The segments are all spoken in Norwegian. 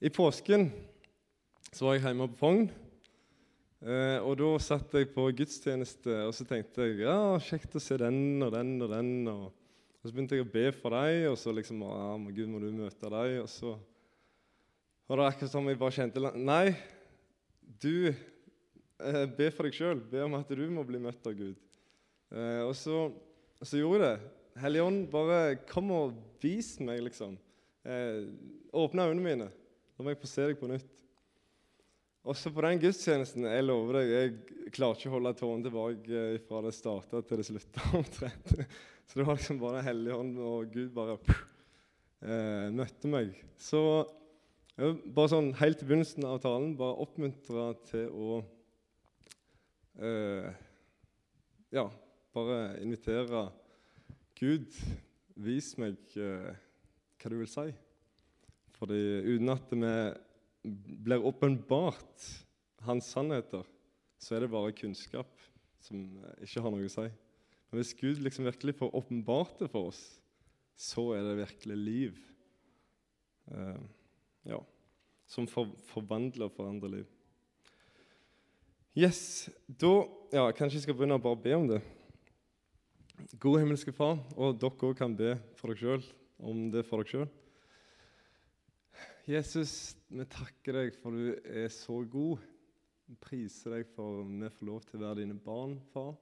I påsken så var jeg hjemme på Fogn. Eh, og da satt jeg på gudstjeneste og så tenkte jeg, ja, kjekt å se den og den og den. Og, og så begynte jeg å be for dem, og så liksom ja, må Gud, må du møte dem? Og så var det akkurat som jeg bare kjente Nei, du eh, be for deg sjøl. Be om at du må bli møtt av Gud. Eh, og så, så gjorde jeg det. Hellige Ånd, bare kom og vis meg, liksom. Eh, åpne øynene mine. La jeg få se deg på nytt. Også på den gudstjenesten jeg lover deg, jeg klarer ikke å holde tårene tilbake eh, fra det starta til det slutta. omtrent. Så det var liksom bare Hellige hånd og Gud bare eh, møtte meg. Så bare sånn helt i begynnelsen av talen bare oppmuntra til å eh, Ja, bare invitere Gud, vis meg eh, hva du vil si. Fordi uten at vi blir åpenbart hans sannheter, så er det bare kunnskap som ikke har noe å si. Men hvis Gud liksom virkelig får åpenbart det for oss, så er det virkelig liv. Uh, ja, som for, forvandler og forandrer liv. Yes, da ja, Kanskje jeg skal begynne å bare be om det. Gode himmelske Far, og dere òg kan be for dere sjøl om det for dere sjøl. Jesus, vi takker deg for du er så god. Vi priser deg for vi får lov til å være dine barn, far.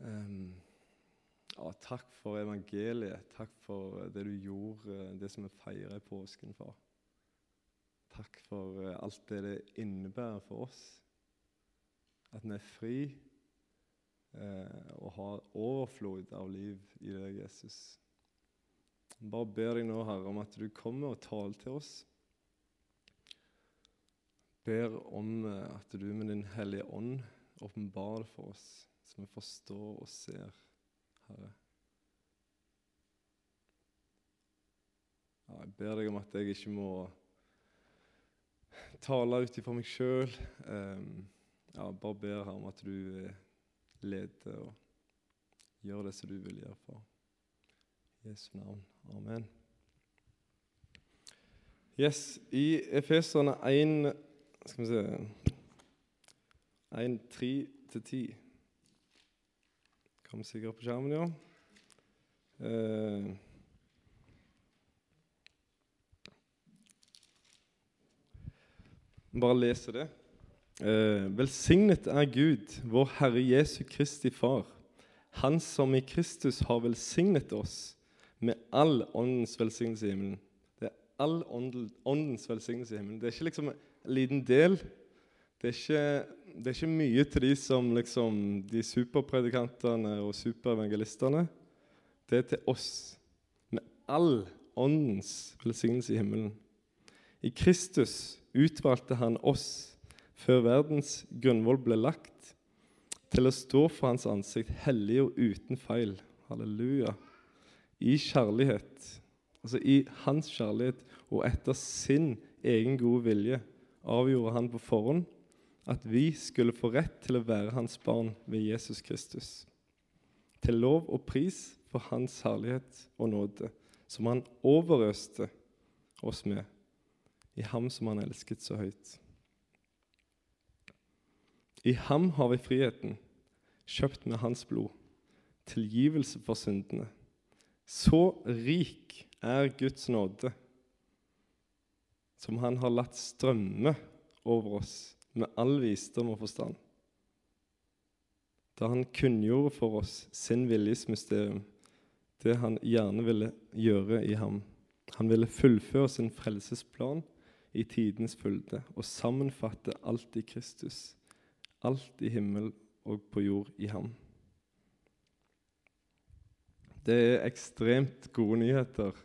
Um, ja, takk for evangeliet. Takk for det du gjorde, det som vi feirer i påsken, far. Takk for eh, alt det det innebærer for oss. At vi er fri eh, og har overflod av liv i deg, Jesus. Bare ber deg nå, Herre, om at du kommer og taler til oss. Ber om eh, at du med Din Hellige Ånd åpenbarer det for oss, så vi forstår og ser, Herre. Jeg ber deg om at jeg ikke må tale ut ifra meg sjøl. Um, ja, bare ber her om at du eh, leder og gjør det som du vil gjøre for. Jesu navn. Amen. Yes, I Efeserne 1 Skal vi se 1, 3-10 Kom sikkert på skjermen, ja. Eh, bare lese det. Eh, velsignet er Gud, vår Herre Jesu Kristi Far, Han som i Kristus har velsignet oss med all åndens velsignelse i himmelen. Det er all åndens velsignelse i himmelen. Det er ikke liksom en liten del. Det er ikke, det er ikke mye til de som liksom, de superpredikantene og superevangelistene. Det er til oss, med all åndens velsignelse i himmelen. I Kristus utvalgte han oss før verdens grunnvoll ble lagt, til å stå for hans ansikt hellig og uten feil. Halleluja i kjærlighet, altså i hans kjærlighet og etter sin egen gode vilje, avgjorde han på forhånd at vi skulle få rett til å være hans barn ved Jesus Kristus. Til lov og pris for hans herlighet og nåde, som han overøste oss med, i ham som han elsket så høyt. I ham har vi friheten, kjøpt med hans blod, tilgivelse for syndene så rik er Guds nåde, som Han har latt strømme over oss med all visdom og forstand. Da Han kunngjorde for oss sin viljes mysterium, det Han gjerne ville gjøre i ham. Han ville fullføre sin frelsesplan i tidens fylde og sammenfatte alt i Kristus, alt i himmel og på jord i ham. Det er ekstremt gode nyheter.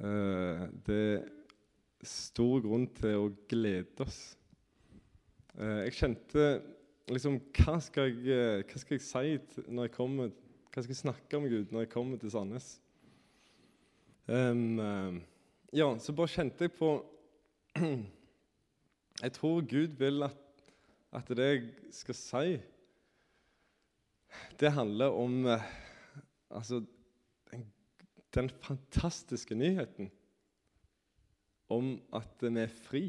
Eh, det er stor grunn til å glede oss. Eh, jeg kjente liksom hva skal, jeg, eh, hva skal jeg si når jeg kommer Hva skal jeg snakke om Gud når jeg kommer til Sandnes? Um, ja, så bare kjente jeg på Jeg tror Gud vil at, at det jeg skal si, det handler om altså den, den fantastiske nyheten om at vi er fri.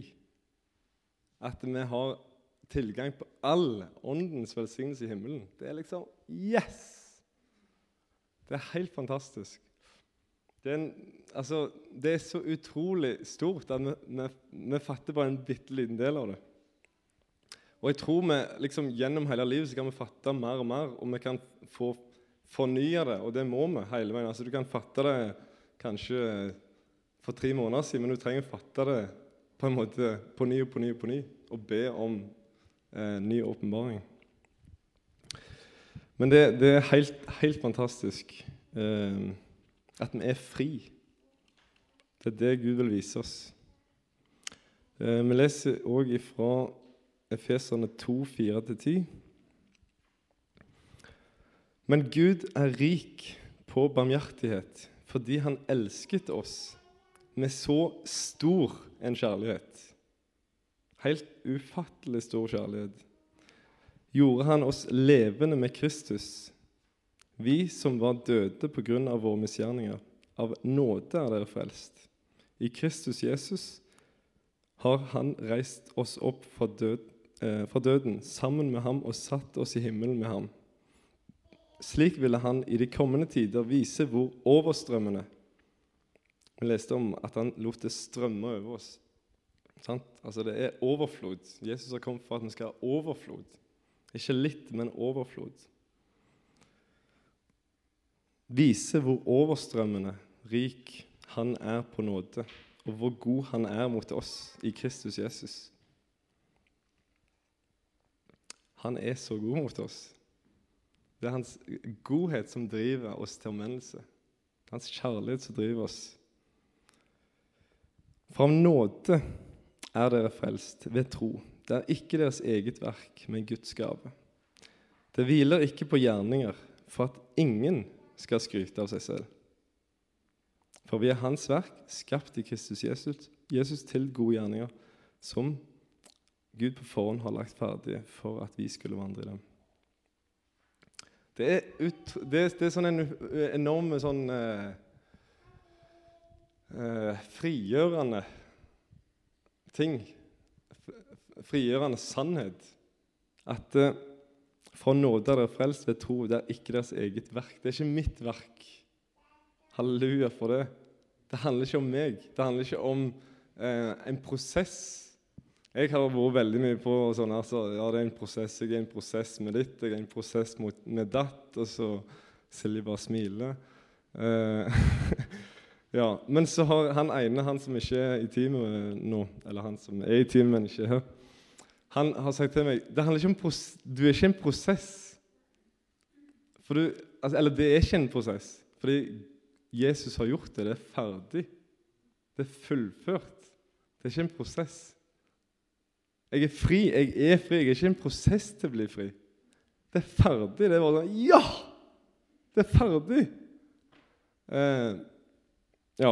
At vi har tilgang på all åndens velsignelse i himmelen. Det er liksom Yes! Det er helt fantastisk. Det er, en, altså, det er så utrolig stort at vi, vi, vi fatter bare en bitte liten del av det. Og jeg tror vi liksom, gjennom hele livet så kan vi fatte mer og mer, og vi kan få fornya det, og det må vi hele veien. Altså, du kan fatte det kanskje for tre måneder siden, men du trenger å fatte det på en måte på ny og på ny og på ny, og be om eh, ny åpenbaring. Men det, det, er helt, helt fantastisk eh, at vi er fri. Det er det Gud vil vise oss. Eh, vi leser òg ifra Efeserne 2, 4-10. Men Gud er rik på barmhjertighet fordi han elsket oss med så stor en kjærlighet. Helt ufattelig stor kjærlighet. Gjorde han oss levende med Kristus, vi som var døde på grunn av våre misgjerninger. Av nåde er dere frelst. I Kristus Jesus har han reist oss opp fra død, eh, fra døden sammen med ham og satt oss i himmelen med ham. Slik ville han i de kommende tider vise hvor overstrømmende Vi leste om at han lot det strømme over oss. Sant? Altså Det er overflod. Jesus har kommet for at vi skal ha overflod. Ikke litt, men overflod. Vise hvor overstrømmende rik han er på nåde, og hvor god han er mot oss i Kristus Jesus. Han er så god mot oss. Det er hans godhet som driver oss til omvendelse. Hans kjærlighet som driver oss. For av nåde er dere frelst ved tro. Det er ikke deres eget verk, men Guds gave. Det hviler ikke på gjerninger for at ingen skal skryte av seg selv. For vi er Hans verk, skapt i Kristus Jesus, Jesus til gode gjerninger, som Gud på forhånd har lagt ferdig for at vi skulle vandre i dem. Det er, ut, det, det er sånn en enorm sånn eh, eh, frigjørende ting. Frigjørende sannhet. At eh, fra nåde er dere frelst ved tro. Det er ikke deres eget verk. Det er ikke mitt verk. Halleluja for det. Det handler ikke om meg. Det handler ikke om eh, en prosess jeg har vært veldig mye på sånn altså, ja, det er en prosess. Jeg er en prosess med ditt, jeg er en prosess mot, med datt. Og så Silje bare smiler. Uh, ja, Men så har han ene, han som ikke er i teamet nå, eller han som er i teamet, men ikke er her, han har sagt til meg det handler ikke om du er ikke en prosess. For du, altså, eller det er ikke en prosess, fordi Jesus har gjort det. Det er ferdig. Det er fullført. Det er ikke en prosess. Jeg er fri. Jeg er fri. Jeg er ikke en prosess til å bli fri. Det er ferdig. Det er bare sånn Ja! Det er ferdig! Eh, ja.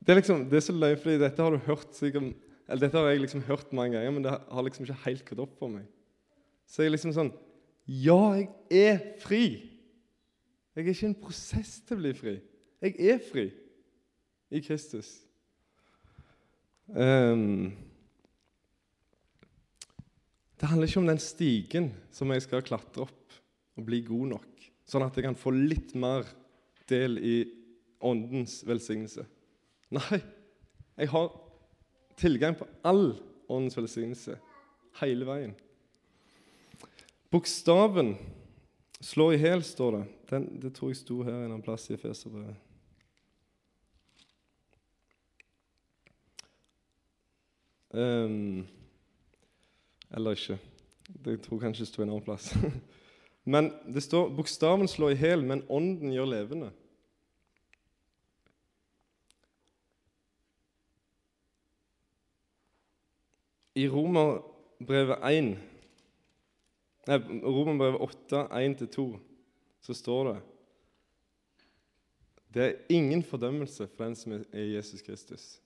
Det er liksom, det er så løye, fordi dette har du hørt sikkert, eller dette har jeg liksom hørt mange ganger, men det har liksom ikke helt gått opp for meg. Så jeg er liksom sånn Ja, jeg er fri! Jeg er ikke en prosess til å bli fri. Jeg er fri i Kristus. Um, det handler ikke om den stigen som jeg skal klatre opp og bli god nok, sånn at jeg kan få litt mer del i Åndens velsignelse. Nei, jeg har tilgang på all Åndens velsignelse hele veien. Bokstaven slår i hæl, står det. Den, det tror jeg sto her en plass i Efeserbrevet. Um, eller ikke. Det tror kanskje det sto en annen plass. Men det står bokstaven slår i hjel, men ånden gjør levende. I Romerbrevet 1 Nei, Romerbrevet 8, 1-2, så står det Det er ingen fordømmelse for den som er Jesus Kristus.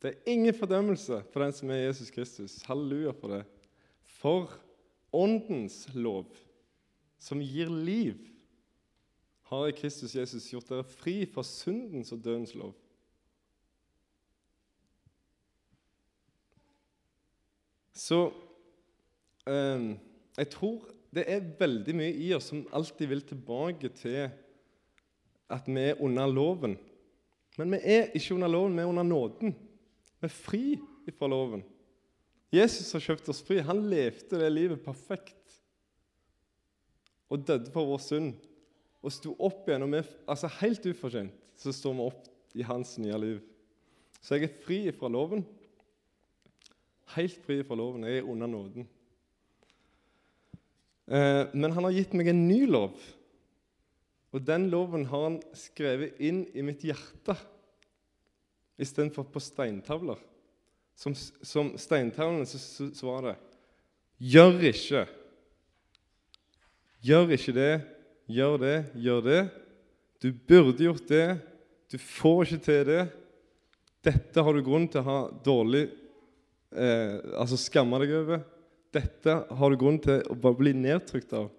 Det er ingen fordømmelse for den som er Jesus Kristus. Halleluja for det. For Åndens lov, som gir liv, har i Kristus Jesus gjort dere fri fra syndens og dødens lov. Så eh, jeg tror det er veldig mye i oss som alltid vil tilbake til at vi er under loven. Men vi er ikke under loven, vi er under nåden. Vi er fri fra loven. Jesus har kjøpt oss fri. Han levde det livet perfekt og døde for vår synd. Og sto opp igjen, og vi, altså helt ufortjent, så står vi opp i hans nye liv. Så jeg er fri fra loven. Helt fri fra loven. Jeg er under nåden. Eh, men han har gitt meg en ny lov. Og den loven har han skrevet inn i mitt hjerte istedenfor på steintavler. Som, som steintavlene så, så, så, Gjør ikke. Gjør ikke det. Gjør det. Gjør det. Du burde gjort det. Du får ikke til det. Dette har du grunn til å ha dårlig eh, Altså skamme deg over. Dette har du grunn til å bare bli nedtrykt av.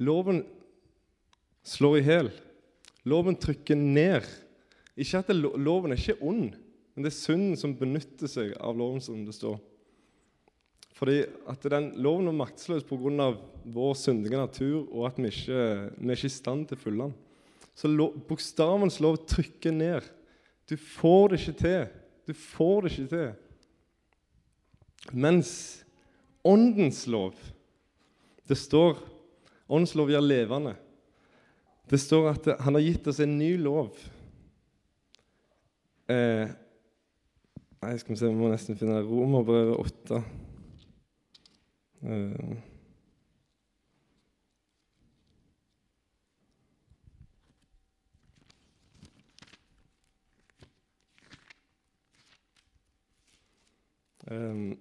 Loven slår i hjel. Loven trykker ned. Ikke at loven er ikke ond, men det er synden som benytter seg av loven, som det står. Fordi at den loven er maktesløs pga. vår syndige natur, og at vi ikke, vi er ikke i stand til å følge den. Så bokstavens lov trykker ned. Du får det ikke til. Du får det ikke til. Mens åndens lov Det står Åndens lov gjør levende. Det står at han har gitt oss en ny lov. Eh, nei, skal vi se, vi må nesten finne Romerbrevet 8. Uh. Um,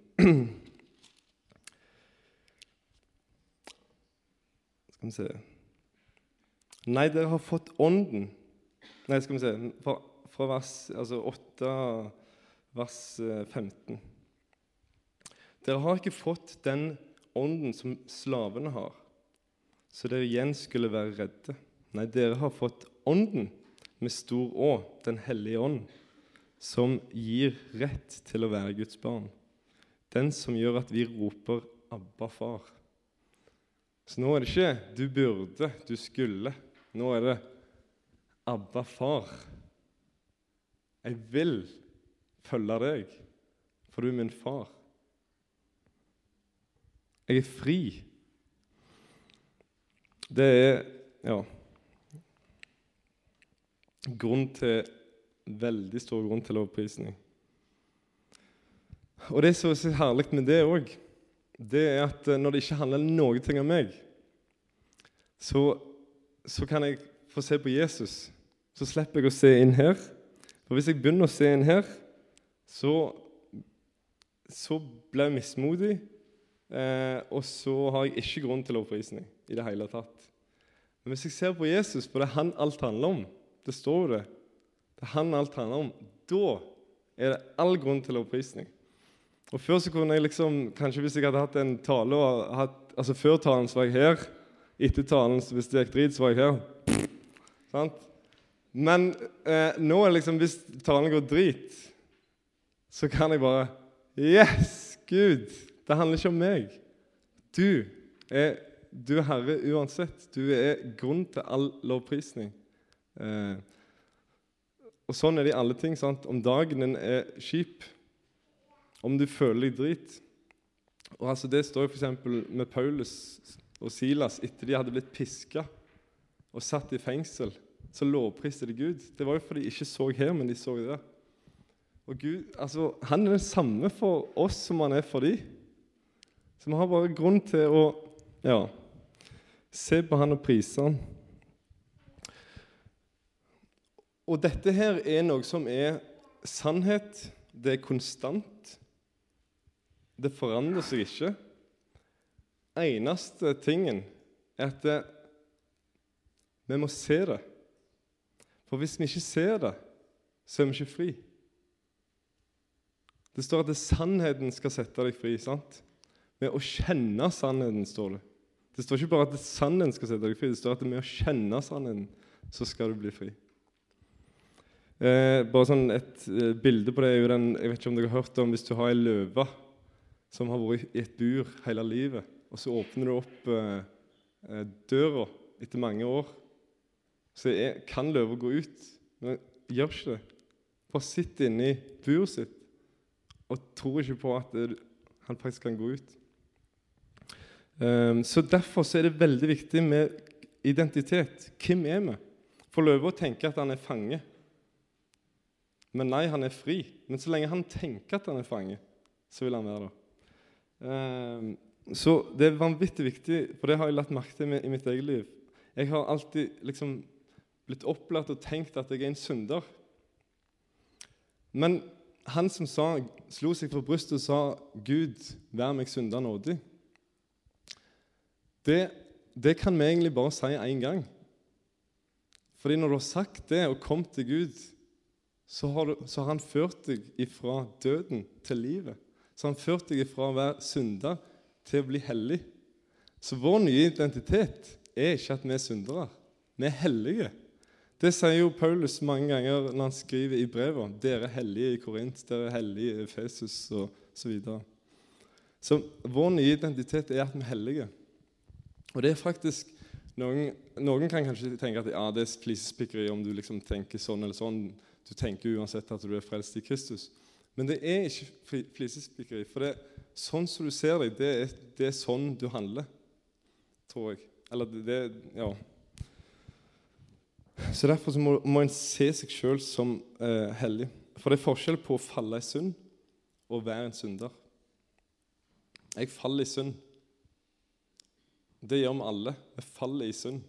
skal vi se Nei, dere har fått Ånden. Nei, skal vi se Fra, fra vers altså 8, vers 15. Eh, dere har ikke fått den ånden som slavene har, så dere igjen skulle være redde. Nei, dere har fått Ånden med stor Å, Den hellige ånd, som gir rett til å være Guds barn. Den som gjør at vi roper 'Abba, far'. Så nå er det ikke 'du burde', 'du skulle'. Nå er det 'Abba, far'. Jeg vil følge deg, for du er min far. Jeg er fri. Det er ja, grunn til veldig stor grunn til lovprisning. Og det som er så herlig med det òg, det er at eh, når det ikke handler noe ting om meg, så, så, kan jeg få se på Jesus. Så slipper jeg å se inn her. For hvis jeg begynner å se inn her, så, så ble jeg mismodig. Eh, og så har jeg ikke grunn til lovprisning i det hele tatt. Men hvis jeg ser på Jesus, for det er han alt handler om Det står jo det. Det er han alt handler om. Da er det all grunn til lovprisning. Og Før så kunne jeg liksom, kanskje hvis jeg hadde hatt en tale og hatt, altså Før talen så var jeg her. Etter talen, hvis det gikk drit, så var jeg her. Sant? Men eh, nå er det liksom, hvis talen går drit, så kan jeg bare Yes, Gud! Det handler ikke om meg. Du er, du er herre uansett. Du er grunn til all lovprisning. Eh, og Sånn er det i alle ting. sant? Om dagen din er kjip, om du føler deg drit og altså Det står f.eks. med Paulus og Silas etter de hadde blitt piska og satt i fengsel. Så lovpriste de Gud. Det var jo fordi de ikke så her, men de så der. Og Gud, altså, Han er den samme for oss som han er for dem. Så vi har bare grunn til å ja, se på han og prise han. Og dette her er noe som er sannhet. Det er konstant. Det forandrer seg ikke. Eneste tingen er at det, vi må se det. For hvis vi ikke ser det, så er vi ikke fri. Det står at det sannheten skal sette deg fri. sant? Med å kjenne sannheten, står det. Det står ikke bare at det sannheten skal sette deg fri, det står at med å kjenne sannheten så skal du bli fri. Eh, bare sånn Et eh, bilde på det er jo den Jeg vet ikke om dere har hørt om hvis du har ei løve som har vært i et bur hele livet, og så åpner du opp eh, eh døra etter mange år. Så er, kan løva gå ut, men gjør ikke det. Bare sitt inne i buret sitt og tror ikke på at han faktisk kan gå ut. Um, så Derfor så er det veldig viktig med identitet. Hvem er vi? For løva tenker at han er fange. Men nei, han er fri. Men så lenge han tenker at han er fange, så vil han være det. Um, så det er vanvittig viktig, for det har jeg lagt merke til i mitt eget liv. Jeg har alltid liksom blitt opplært og tenkt at jeg er en synder. Men han som sa, slo seg for brystet og sa 'Gud, vær meg synder nådig', det, det kan vi egentlig bare si én gang. Fordi når du har sagt det og kommet til Gud, så har, du, så har, han ført deg ifra døden til livet. Så han ført deg ifra å være synder til å bli hellig. Så vår nye identitet er ikke at vi er syndere. Vi er hellige. Det sier jo Paulus mange ganger når han skriver i brevet. Dere er hellige i Korint, dere er hellige i Efesus og så videre. Så vår nye identitet er at vi er hellige. Og det er faktisk noen, noen kan kanskje tenke at ja, det er flisespikkeri om du liksom tenker sånn eller sånn. Du tenker uansett at du er frelst i Kristus. Men det er ikke flisespikkeri. For det, sånn som du ser deg, det er, det er sånn du handler, tror jeg. Eller det, det Ja. Så Derfor så må, må en se seg sjøl som eh, hellig. For det er forskjell på å falle i synd og være en synder. Jeg faller i synd. Det gjør vi alle. Vi faller i synd.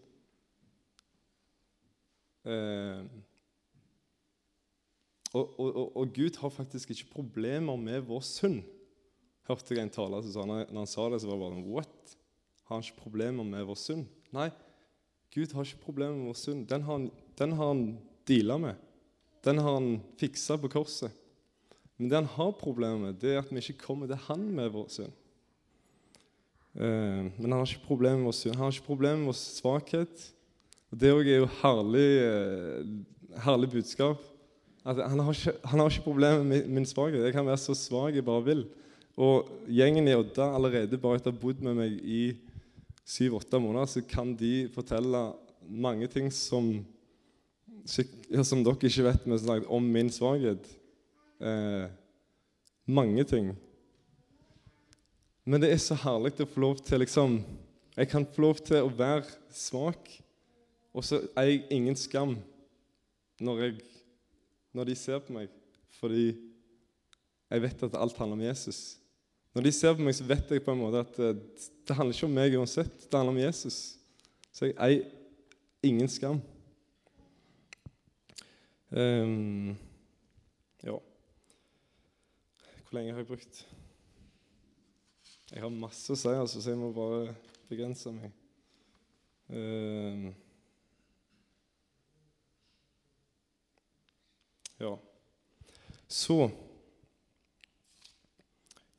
Eh, og, og, og, Gud har faktisk ikke problemer med vår synd. Hørte jeg en taler som sa når han sa det, så var det bare What? Har han ikke problemer med vår synd? Nei, Gud har ikke problemer med vår synd. Den har han, den har han deala med. Den har han fiksa på korset. Men det han har problemer med, det er at vi ikke kommer til han med vår synd. Uh, men han har ikke problemer med vår synd. han har ikke problemer med vår svakhet. Og Det er jo herlig, uh, herlig budskap. At han, har ikke, han har ikke problemer med min svakhet. Jeg kan være så svak jeg bare vil. Og gjengen i Odda allerede bare etter å ha bodd med meg i syv-åtte måneder, så kan de fortelle mange ting som, som dere ikke vet om min svakhet. Eh, mange ting. Men det er så herlig å få lov til liksom Jeg kan få lov til å være svak, og så er jeg ingen skam når, jeg, når de ser på meg, fordi jeg vet at alt handler om Jesus. Når de ser på meg, så vet jeg på en måte at det, eh, handler ikke om meg uansett. Det handler om Jesus. Så jeg eier ingen skam. Um, ja Hvor lenge har jeg brukt? Jeg har masse å si, altså, så jeg må bare begrense meg. Um, ja. Så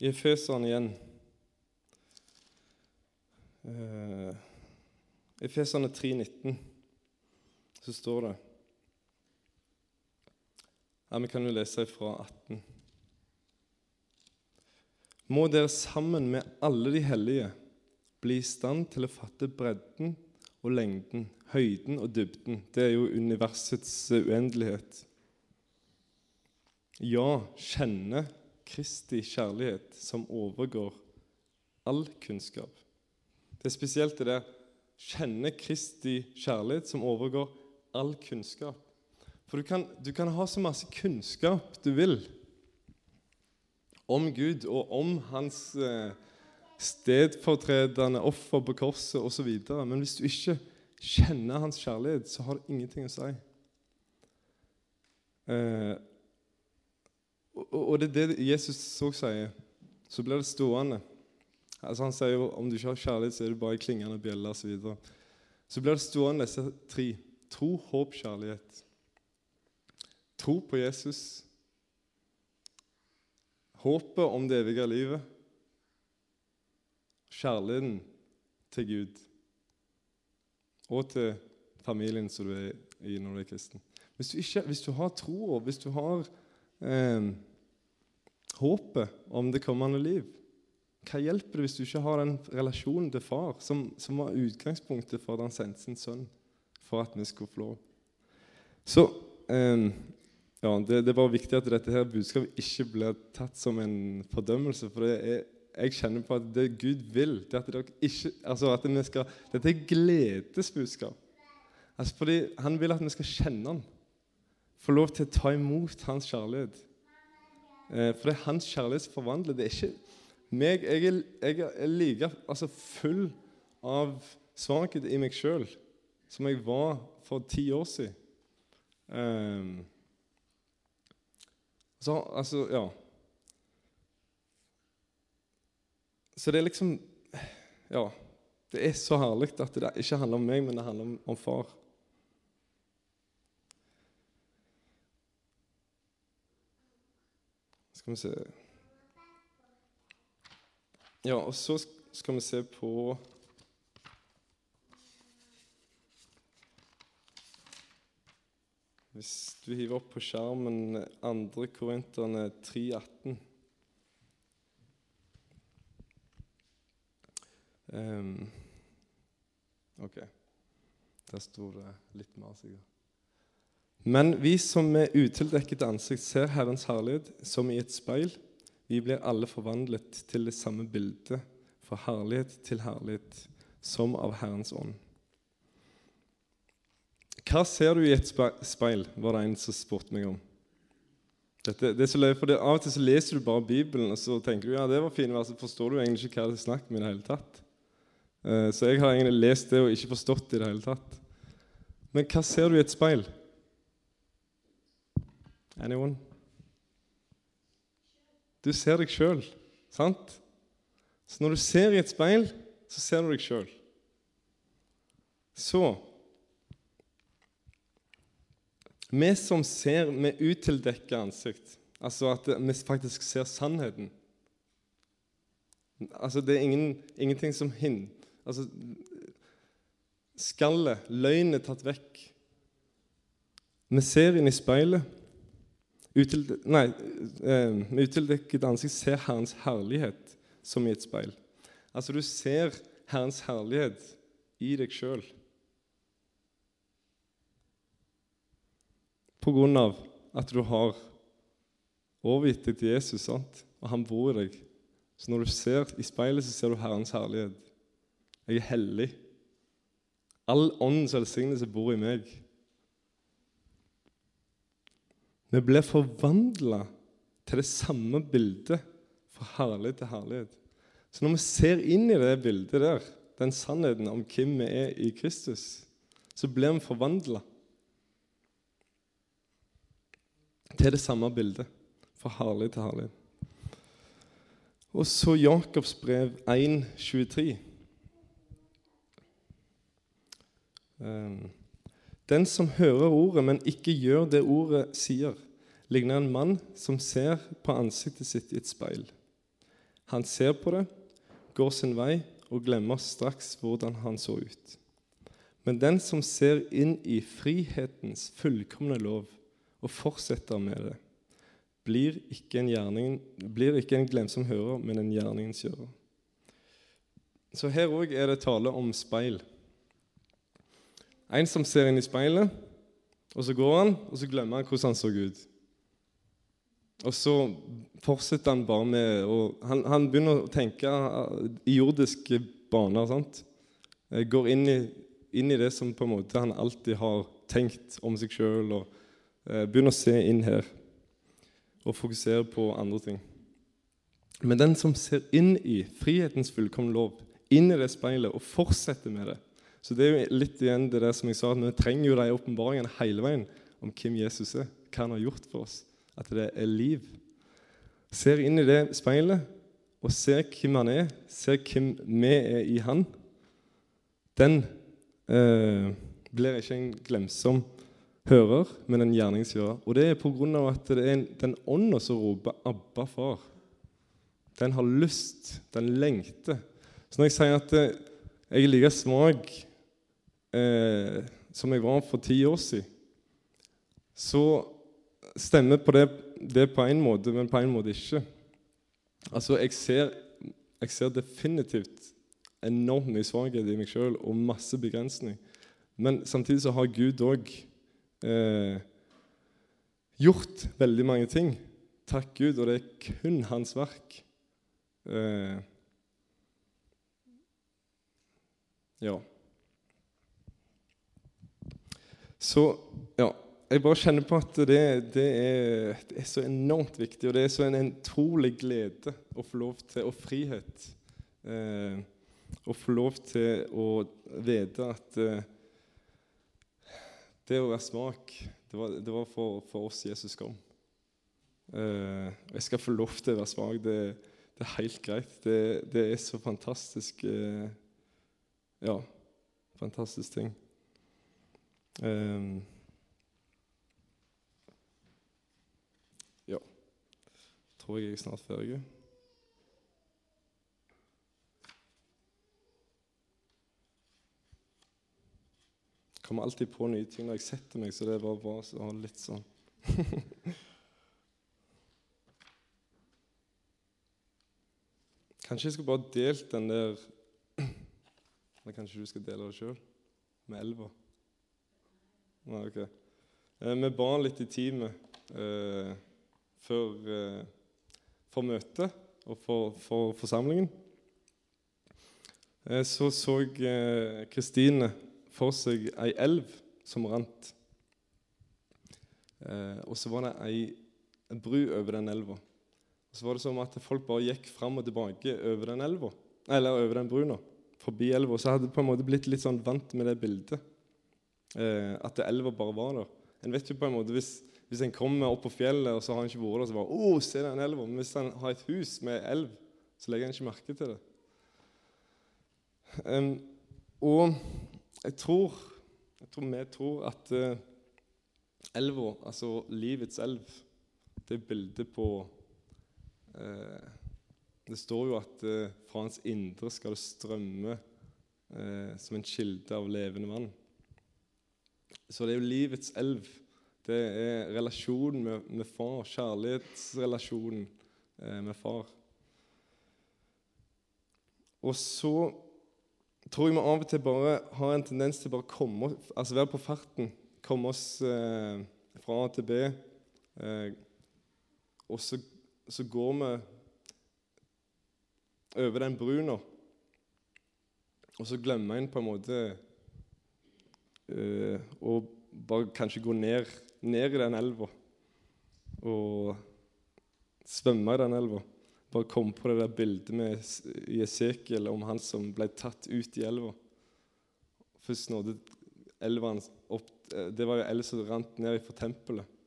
I Efeseren igjen uh, Efeserne 3,19 så står det ja, Vi kan jo lese fra 18 må dere sammen med alle de hellige bli i stand til å fatte bredden og lengden, høyden og dybden. Det er jo universets uendelighet. Ja, kjenne Kristi kjærlighet som overgår all kunnskap. Det er spesielt det der kjenne Kristi kjærlighet som overgår all kunnskap. For du kan, du kan ha så masse kunnskap du vil om Gud og om hans eh, stedfortredende offer på korset osv. Men hvis du ikke kjenner hans kjærlighet, så har det ingenting å si. Eh, og, det er det Jesus så sier. Så blir det stående. Altså Han sier jo om du ikke har kjærlighet, så er det bare klingende bjelle osv. Så, så blir det stående disse tre. Tro, håp, kjærlighet. Tro på Jesus Håpet om det evige livet. Kjærligheten til Gud. Og til familien som du er i når du er kristen. Hvis du, ikke, hvis du har troa, hvis du har eh, håpet om det kommende liv, Hva hjelper det hvis du ikke har den relasjonen til far, som, som var utgangspunktet for han sendte sønn, for at vi skulle få lov? Så eh, ja, det, det, bare viktig at dette her budskapet ikke blir tatt som en fordømmelse. For er, jeg kjenner på at det Gud vil, det er at dere ikke, altså at vi skal, Dette er gledesbudskap. Altså fordi Han vil at vi skal kjenne Han. Få lov til å ta imot Hans kjærlighet. Eh, for det er Hans kjærlighet som forvandler. Det er ikke meg. Jeg er, jeg er like altså full av svakhet i meg sjøl som jeg var for ti år siden. Um, så, altså, ja Så det er liksom Ja. Det er så herlig at det ikke handler om meg, men det handler om, om far. Skal vi se Ja, og så skal vi se på Hvis du hiver opp på skjermen 2. Korinterne 3,18 um, OK. Der sto det litt mer, sikkert. Men vi som med utildekket ansikt ser Herrens herlighet som i et speil, vi blir alle forvandlet til det samme bildet, fra herlighet til herlighet, som av Herrens ånd. Hva ser du i et speil, var det en som spurte meg om. Dette, det er så løy, for det, Av og til så leser du bare Bibelen og så tenker du, ja, det var fine vers, så forstår du egentlig ikke hva det er snakk om. i det hele tatt. Uh, så jeg har egentlig lest det og ikke forstått det i det hele tatt. Men hva ser du i et speil? Anyone? Du ser deg sjøl, sant? Så når du ser i et speil, så ser du deg sjøl. Så Vi som ser med utildekka ansikt, altså at vi faktisk ser sannheten Altså Det er ingen, ingenting som hindrer altså, Skallet, løgnen, er tatt vekk. Vi ser inn i speilet. Util, nei, eh, med utildekket ansikt ser Herrens herlighet som i et speil. Altså, du ser Herrens herlighet i deg sjøl. På grunn av at du har overgitt deg til Jesus, sant? og han bor i deg. Så når du ser i speilet, så ser du Herrens herlighet. Jeg er hellig. All åndens velsignelse bor i meg. Vi blir forvandla til det samme bildet fra herlighet til herlighet. Så når vi ser inn i det bildet der, den sannheten om hvem vi er i Kristus, så blir vi forvandla til det samme bildet. Fra herlighet til herlighet. Og så Jakobs brev 1, 23. Um, den som hører ordet, men ikke gjør det ordet sier, ligner en mann som ser på ansiktet sitt i et speil. Han ser på det, går sin vei og glemmer straks hvordan han så ut. Men den som ser inn i frihetens fullkomne lov og fortsetter med det, blir ikke en, gjerning, blir ikke en glemsom hører, men en gjerningens gjører. Så her òg er det tale om speil. En som ser inn i speilet, og så går han, og så glemmer han hvordan han så ut. Og så fortsetter han bare med og han, han, begynner å tenke i jordiske baner. sant? Går inn i, inn i, det som på en måte han alltid har tenkt om seg sjøl, og eh, begynner å se inn her og fokusere på andre ting. Men den som ser inn i frihetens fullkomne lov, inn i det speilet og fortsetter med det, så det er jo litt igjen det der som jeg sa, at vi trenger jo de åpenbaringene hele veien om hvem Jesus er, hva han har gjort for oss. At det er liv. Ser inn i det speilet og ser hvem han er, ser hvem vi er i han. Den eh, blir ikke en glemsom hører, men en gjerningsgjører. Og det er pga. at det er den ånda som roper 'Abba, far'. Den har lyst, den lengter. Så når jeg sier at eh, jeg er like svak eh, som jeg var for ti år siden, så stemmer på det, det på en måte, men på en måte ikke. Altså, jeg ser jeg ser definitivt enormt mye svakhet i meg sjøl og masse begrensning. Men samtidig så har Gud òg eh, gjort veldig mange ting. Takk Gud, og det er kun hans verk. Eh, ja. Så ja, jeg bare kjenner på at det, det, er, det, er, så enormt viktig, og det er så en utrolig glede å få lov til, og frihet eh, å få lov til å vite at eh, det å være svak, det var, det var for, for, oss Jesus kom. Eh, jeg skal få lov til å være svak. Det, det er helt greit. Det, det er så fantastisk eh, Ja, fantastisk ting. Um, ja. Tror jeg jeg er snart ferdig. kommer alltid på nye ting når jeg setter meg, så det er bare bra å ha litt sånn Kanskje jeg skal bare delt den der Eller kanskje du skal dele det sjøl? Med elva? Nei, ok. Eh, vi ba litt i teamet eh, før, eh, for møtet og for, for forsamlingen. Eh, så så Kristine for seg ei elv som rant. Eh, og så var det ei bru over den elva. Og så var det som at folk bare gikk fram og tilbake over den elva, eller over den brua, forbi elva. Så hadde det på en måte blitt litt sånn vant med det bildet. Eh, at elva bare var der. En vet jo på en måte, Hvis, hvis en kommer opp på fjellet, og så har en ikke vært der, så bare oh, se den elva. Men hvis en har et hus med elv, så legger en ikke merke til det. Um, og jeg tror, jeg tror vi tror at uh, elva, altså livets elv, det er bildet på uh, Det står jo at uh, fra hans indre skal det strømme som en kilde av levende vann. Så det er jo livets elv. Det er relasjonen med, med far, kjærlighetsrelasjonen med far. Og så tror jeg vi av og til bare har en tendens til bare komme altså være på farten. Komme oss eh, fra A til B. Eh, og så, så, går vi over den brua, og så glemmer en på en måte eh, og bare kanskje gå ned, ned i den elva og svømme i den elva bare komme på det der bildet med Jesekiel om han som ble tatt ut i elva. Først nådde elva opp eh, Det var jo elv som rant ned fra tempelet.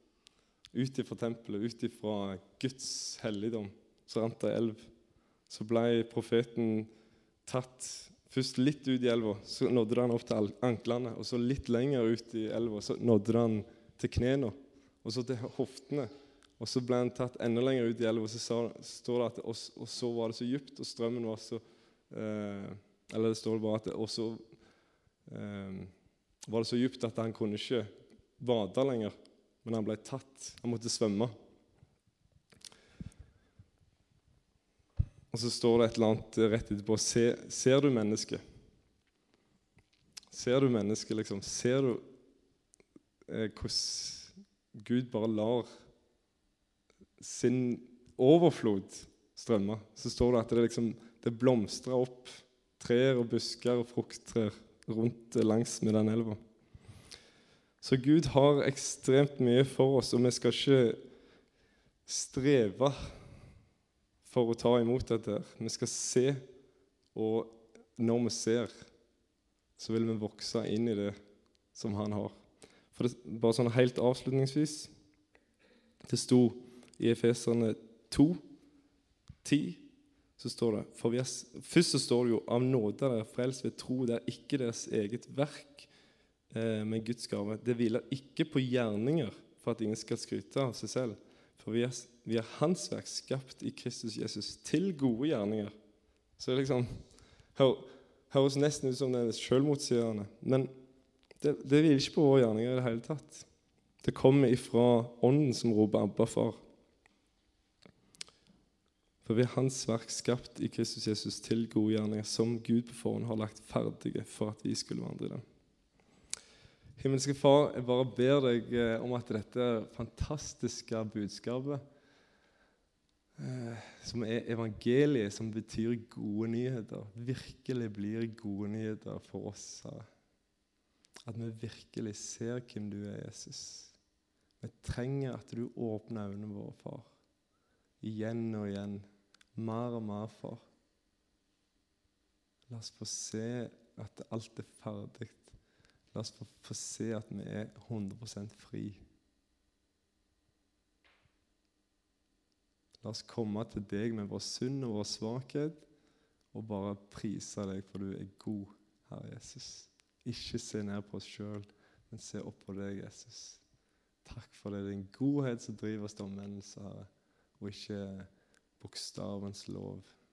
Ut ifra tempelet, ut ifra Guds helligdom, så rant det elv. Så ble profeten tatt først litt ut i elva, så nådde han opp til anklene. Og så litt lenger ut i elva, så nådde han til knærne, og så til hoftene. Og så ble han tatt enda lenger ut i elva, og så står det at og, og, så var det så dypt, og strømmen var så eh, Eller det står bare at Og så eh, var det så dypt at han kunne ikke vade lenger, men han ble tatt. Han måtte svømme. Og så står det et eller annet rett etterpå Se, Ser du mennesket? Ser du mennesket, liksom? Ser du eh, hvordan Gud bare lar sin overflod strømme? så står det at det, liksom, det blomstrer opp trær og busker og frukttrær rundt langs med den elva. Så Gud har ekstremt mye for oss, og vi skal ikke streve for å ta imot dette. Vi skal se, og når vi ser, så vil vi vokse inn i det som han har. For det, bare sånn helt avslutningsvis Det sto i Efeserne 2, 10, så står det for vi er, Først så står det jo av nåde dere frelst ved tro. Det er ikke deres eget verk, eh, med Guds gave. Det hviler ikke på gjerninger for at ingen skal skryte av seg selv. For vi er, vi er Hans verk, skapt i Kristus Jesus, til gode gjerninger. Så det liksom hør, høres nesten ut som det er selvmotsigende. Men det, det hviler ikke på våre gjerninger i det hele tatt. Det kommer ifra Ånden som roper 'Abba, far'. For vi er Hans verk skapt i Kristus Jesus til gode gjerninger, som Gud på forhånd har lagt ferdige for at vi skulle vandre i dem. Himmelske Far, jeg bare ber deg eh, om at dette fantastiske budskapet, som er evangeliet, som betyr gode nyheter, virkelig blir gode nyheter for oss. Herre. At vi virkelig ser hvem du er, Jesus. Vi trenger at du åpner øynene våre, far. Igjen og igjen. Mer og mer, far. La oss få se at alt er ferdig. La oss få, få se at vi er 100% fri. La oss komme til deg med vår synd og vår svakhet og bare prise deg, for du er god, Herre Jesus. Ikke se ned på oss sjøl, men se opp på deg, Jesus. Takk for det. Er din godhet som driver oss til omvendelse, Herre, og ikke bokstavens lov.